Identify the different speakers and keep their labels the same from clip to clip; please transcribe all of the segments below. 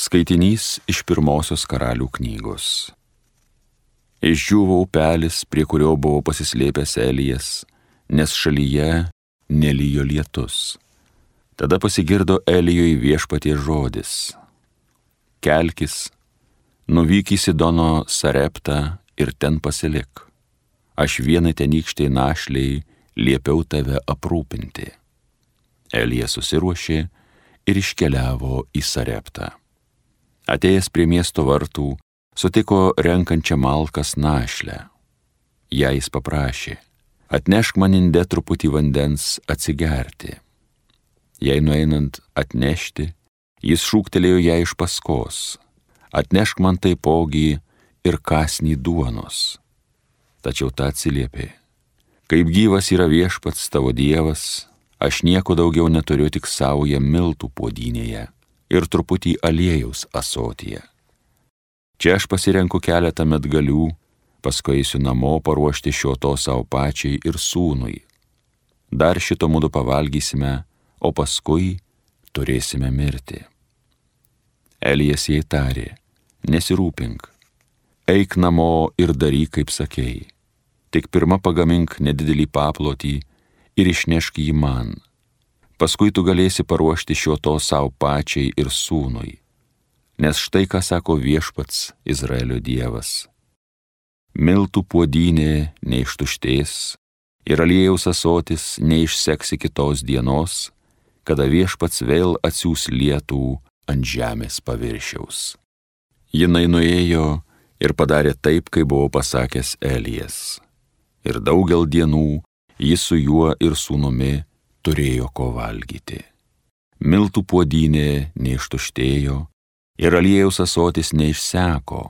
Speaker 1: Skaitinys iš pirmosios karalių knygos. Išdžiūvo upelis, prie kurio buvo pasislėpęs Elijas, nes šalyje nelyjo lietus. Tada pasigirdo Elijui viešpatie žodis. Kelkis, nuvyk į Sidono Sareptą ir ten pasilik. Aš vienai tenykštai našliai liepiau tave aprūpinti. Elijas susiruošė ir iškeliavo į Sareptą. Atėjęs prie miesto vartų, sutiko renkančią malkas našlę. Ją jis paprašė, atnešk man inde truputį vandens atsigerti. Jei nueinant atnešti, jis šūktelėjo ją iš paskos, atnešk man taipogi ir kasnį duonos. Tačiau ta atsiliepė, kaip gyvas yra viešpats tavo dievas, aš nieko daugiau neturiu tik savoje miltų podinėje ir truputį aliejaus asotyje. Čia aš pasirenku keletą metgalių, paskui eisiu namo paruošti šio to savo pačiai ir sūnui. Dar šito mūdu pavalgysime, o paskui turėsime mirti. Elijas jai tarė, nesirūpink, eik namo ir daryk, kaip sakėjai. Tik pirmą pagamink nedidelį paplotį ir išnešk jį man paskui tu galėsi paruošti šio to savo pačiai ir sūnui. Nes štai ką sako viešpats Izraelio Dievas. Miltų puodynė neištuštės ir aliejaus asotis neišseks iki tos dienos, kada viešpats vėl atsiūs lietų ant žemės paviršiaus. Jinai nuėjo ir padarė taip, kaip buvo pasakęs Elijas. Ir daugel dienų jis su juo ir sūnumi turėjo ko valgyti. Miltų puodynė neištuštėjo ir aliejaus asotis neišseko,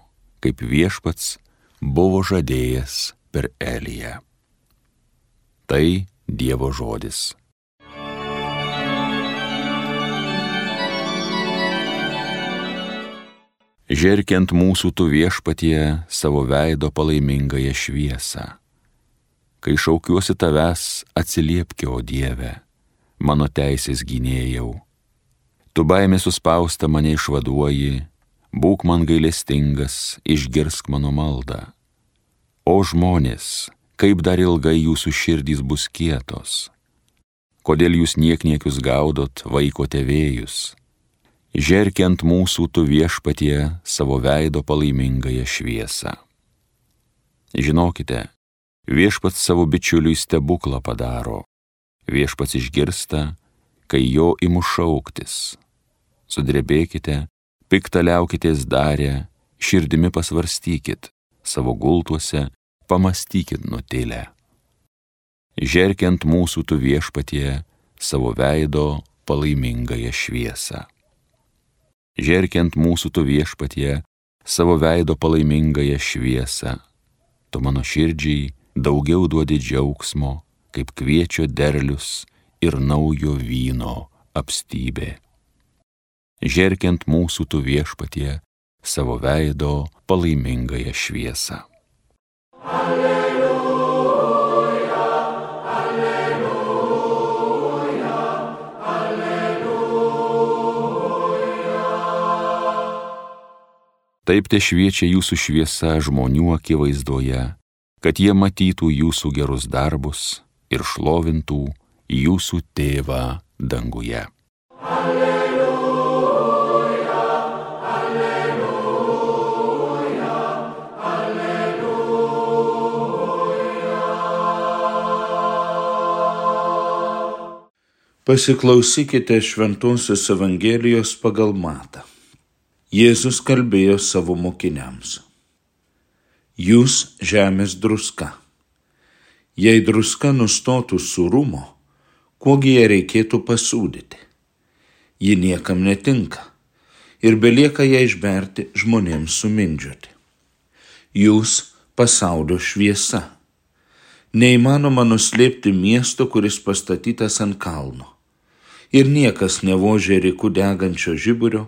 Speaker 1: kaip viešpats buvo žadėjęs per Eliją. Tai Dievo žodis. Žerkiant mūsų tu viešpatie savo veido palaimingąją šviesą Kai šaukiuosi tavęs, atsiliepkio, Dieve, mano teisės gynėjau. Tu baimė suspausta mane išvaduoji, būk man gailestingas, išgirsk mano maldą. O žmonės, kaip dar ilgai jūsų širdys bus kietos? Kodėl jūs niekniekius gaudot, vaiko tėvėjus? Žerkiant mūsų tu viešpatie savo veido palaimingąją šviesą. Žinokite, Viešpats savo bičiuliui stebuklą padaro. Viešpats išgirsta, kai jo imu šauktis. Sudrebėkite, piktaliaukitės darę, širdimi pasvarstykit, savo gultuose pamastykit nutilę. Žerkiant mūsų tu viešpatie savo veido palaimingąją šviesą. Žerkiant mūsų tu viešpatie savo veido palaimingąją šviesą, tu mano širdžiai daugiau duodi džiaugsmo, kaip kviečio derlius ir naujo vyno apstybė. Žerkiant mūsų tu viešpatie savo veido palaimingąją šviesą. Alleluja. Taip te šviečia jūsų šviesa žmonių akivaizdoje kad jie matytų jūsų gerus darbus ir šlovintų jūsų tėvą danguje. Alleluja, alleluja, alleluja.
Speaker 2: Pasiklausykite Šventuosios Evangelijos pagal Matą. Jėzus kalbėjo savo mokiniams. Jūs žemės druska. Jei druska nustotų surumo, kuogi ją reikėtų pasūdyti? Ji niekam netinka ir belieka ją išberti žmonėms sumindžioti. Jūs pasaulio šviesa. Neįmanoma nuslėpti miesto, kuris pastatytas ant kalno. Ir niekas nevožė rikų degančio žiburio,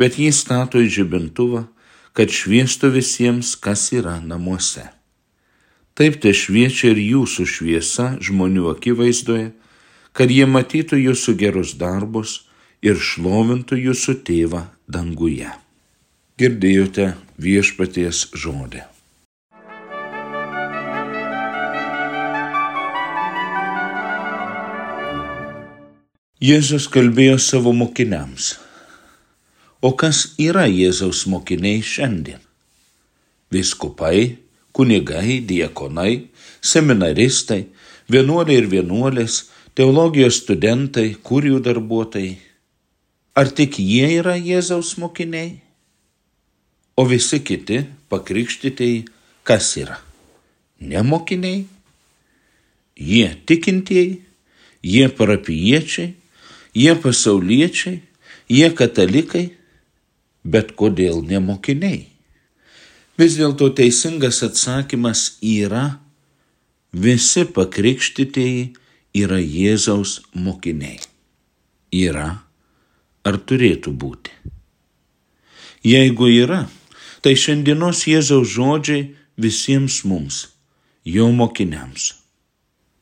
Speaker 2: bet jį stato į žibintuvą kad šviestų visiems, kas yra namuose. Taip te šviečia ir jūsų šviesa žmonių akivaizdoje, kad jie matytų jūsų gerus darbus ir šlovintų jūsų tėvą danguje. Girdėjote viešpaties žodį. Jėzus kalbėjo savo mokiniams. O kas yra Jėzaus mokiniai šiandien? Viskupai, kunigai, diekonai, seminaristai, vienuoliai ir vienuolės, teologijos studentai, kurijų darbuotojai. Ar tik jie yra Jėzaus mokiniai? O visi kiti pakrikštytieji kas yra? Ne mokiniai? Jie tikintieji, jie parapiečiai, jie pasauliečiai, jie katalikai, bet kodėl ne mokiniai? Vis dėlto teisingas atsakymas yra, visi pakrikštytieji yra Jėzaus mokiniai. Yra ar turėtų būti. Jeigu yra, tai šiandienos Jėzaus žodžiai visiems mums, jo mokiniams.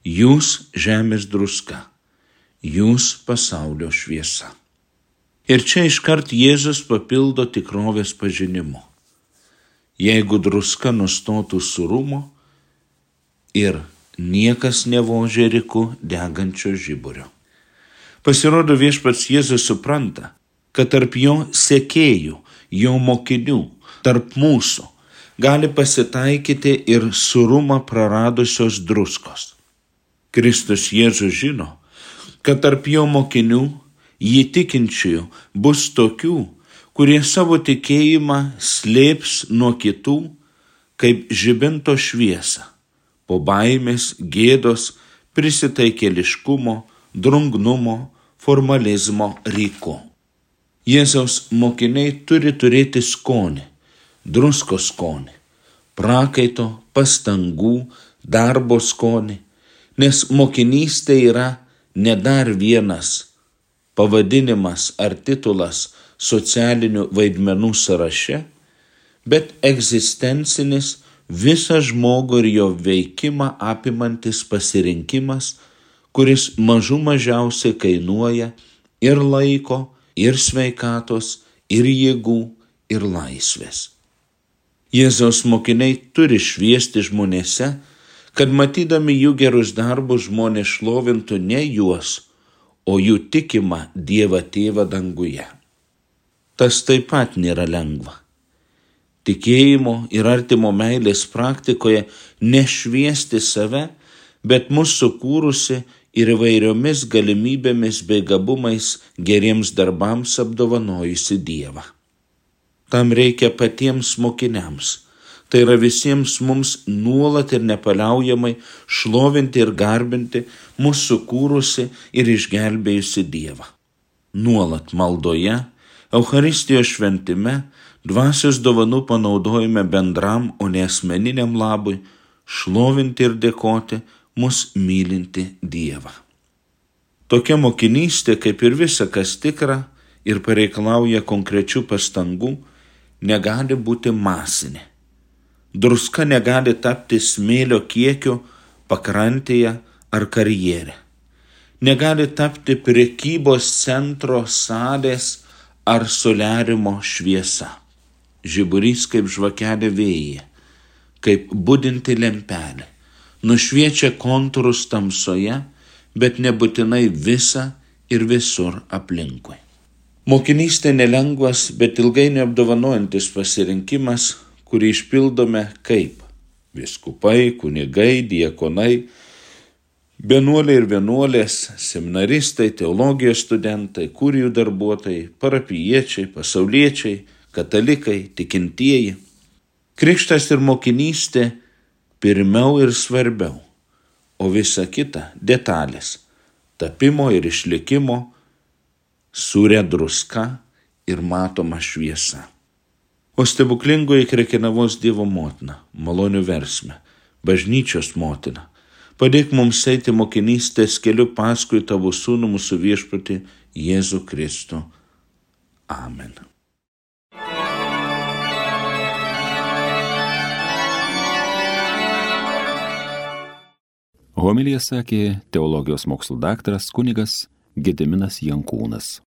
Speaker 2: Jūs žemės druska jūs pasaulio šviesa. Ir čia iškart Jėzus papildo tikrovės pažinimu. Jeigu druska nustotų surumo ir niekas nevožė riku degančio žiburio. Pasirodo viešpats Jėzus supranta, kad tarp jo sekėjų, jo mokinių, tarp mūsų gali pasitaikyti ir surumą praradusios druskos. Kristus Jėzus žino, kad tarp jo mokinių, jį tikinčiųjų, bus tokių, kurie savo tikėjimą slėps nuo kitų, kaip žibinto šviesą, po baimės, gėdos, prisitaikėliškumo, drungnumo, formalizmo ryko. Jėzaus mokiniai turi turėti skonį, drusko skonį, prakaito, pastangų, darbo skonį, nes mokinystė yra ne dar vienas pavadinimas ar titulas socialinių vaidmenų sąraše, bet egzistencinis visą žmogų ir jo veikimą apimantis pasirinkimas, kuris mažų mažiausiai kainuoja ir laiko, ir sveikatos, ir jėgų, ir laisvės. Jėzaus mokiniai turi šviesti žmonėse, kad matydami jų gerus darbus žmonės šlovintų ne juos, o jų tikimą Dievą Tėvą danguje. Tas taip pat nėra lengva. Tikėjimo ir artimo meilės praktikoje nešviesti save, bet mūsų sukūrusi ir įvairiomis galimybėmis bei gabumais geriems darbams apdovanojusi Dievą. Tam reikia patiems mokiniams tai yra visiems mums nuolat ir nepaliaujamai šlovinti ir garbinti mūsų kūrusi ir išgelbėjusi Dievą. Nuolat maldoje, Euharistijos šventime, dvasios dovanų panaudojime bendram, o ne asmeniniam labui, šlovinti ir dėkoti mus mylinti Dievą. Tokia mokinystė, kaip ir visa kas tikra ir pareikalauja konkrečių pastangų, negali būti masinė druska negali tapti smėlio kiekiu pakrantėje ar karjere. Negali tapti prekybos centro salės ar soliarimo šviesa. Žiburys kaip žvakelė vėjyje, kaip budinti lempelė, nušviečia kontūrus tamsoje, bet nebūtinai visą ir visur aplinkui. Mokinystė nelengvas, bet ilgai neapdovanojantis pasirinkimas, kurį išpildome kaip viskupai, kunigai, diekonai, Benuoliai ir vienuolės, seminaristai, teologijos studentai, kurijų darbuotojai, parapiečiai, pasauliečiai, katalikai, tikintieji. Krikštas ir mokinystė pirmiau ir svarbiau, o visa kita - detalės - tapimo ir išlikimo, surė druska ir matoma šviesa o stebuklingoji krekenavos Dievo motina, malonių versme, bažnyčios motina. Padėk mums eiti mokinystės keliu paskui tavo sūnų mūsų viešpatį Jėzų Kristų. Amen.
Speaker 1: Homilija sakė teologijos mokslo daktaras kunigas Gediminas Jankūnas.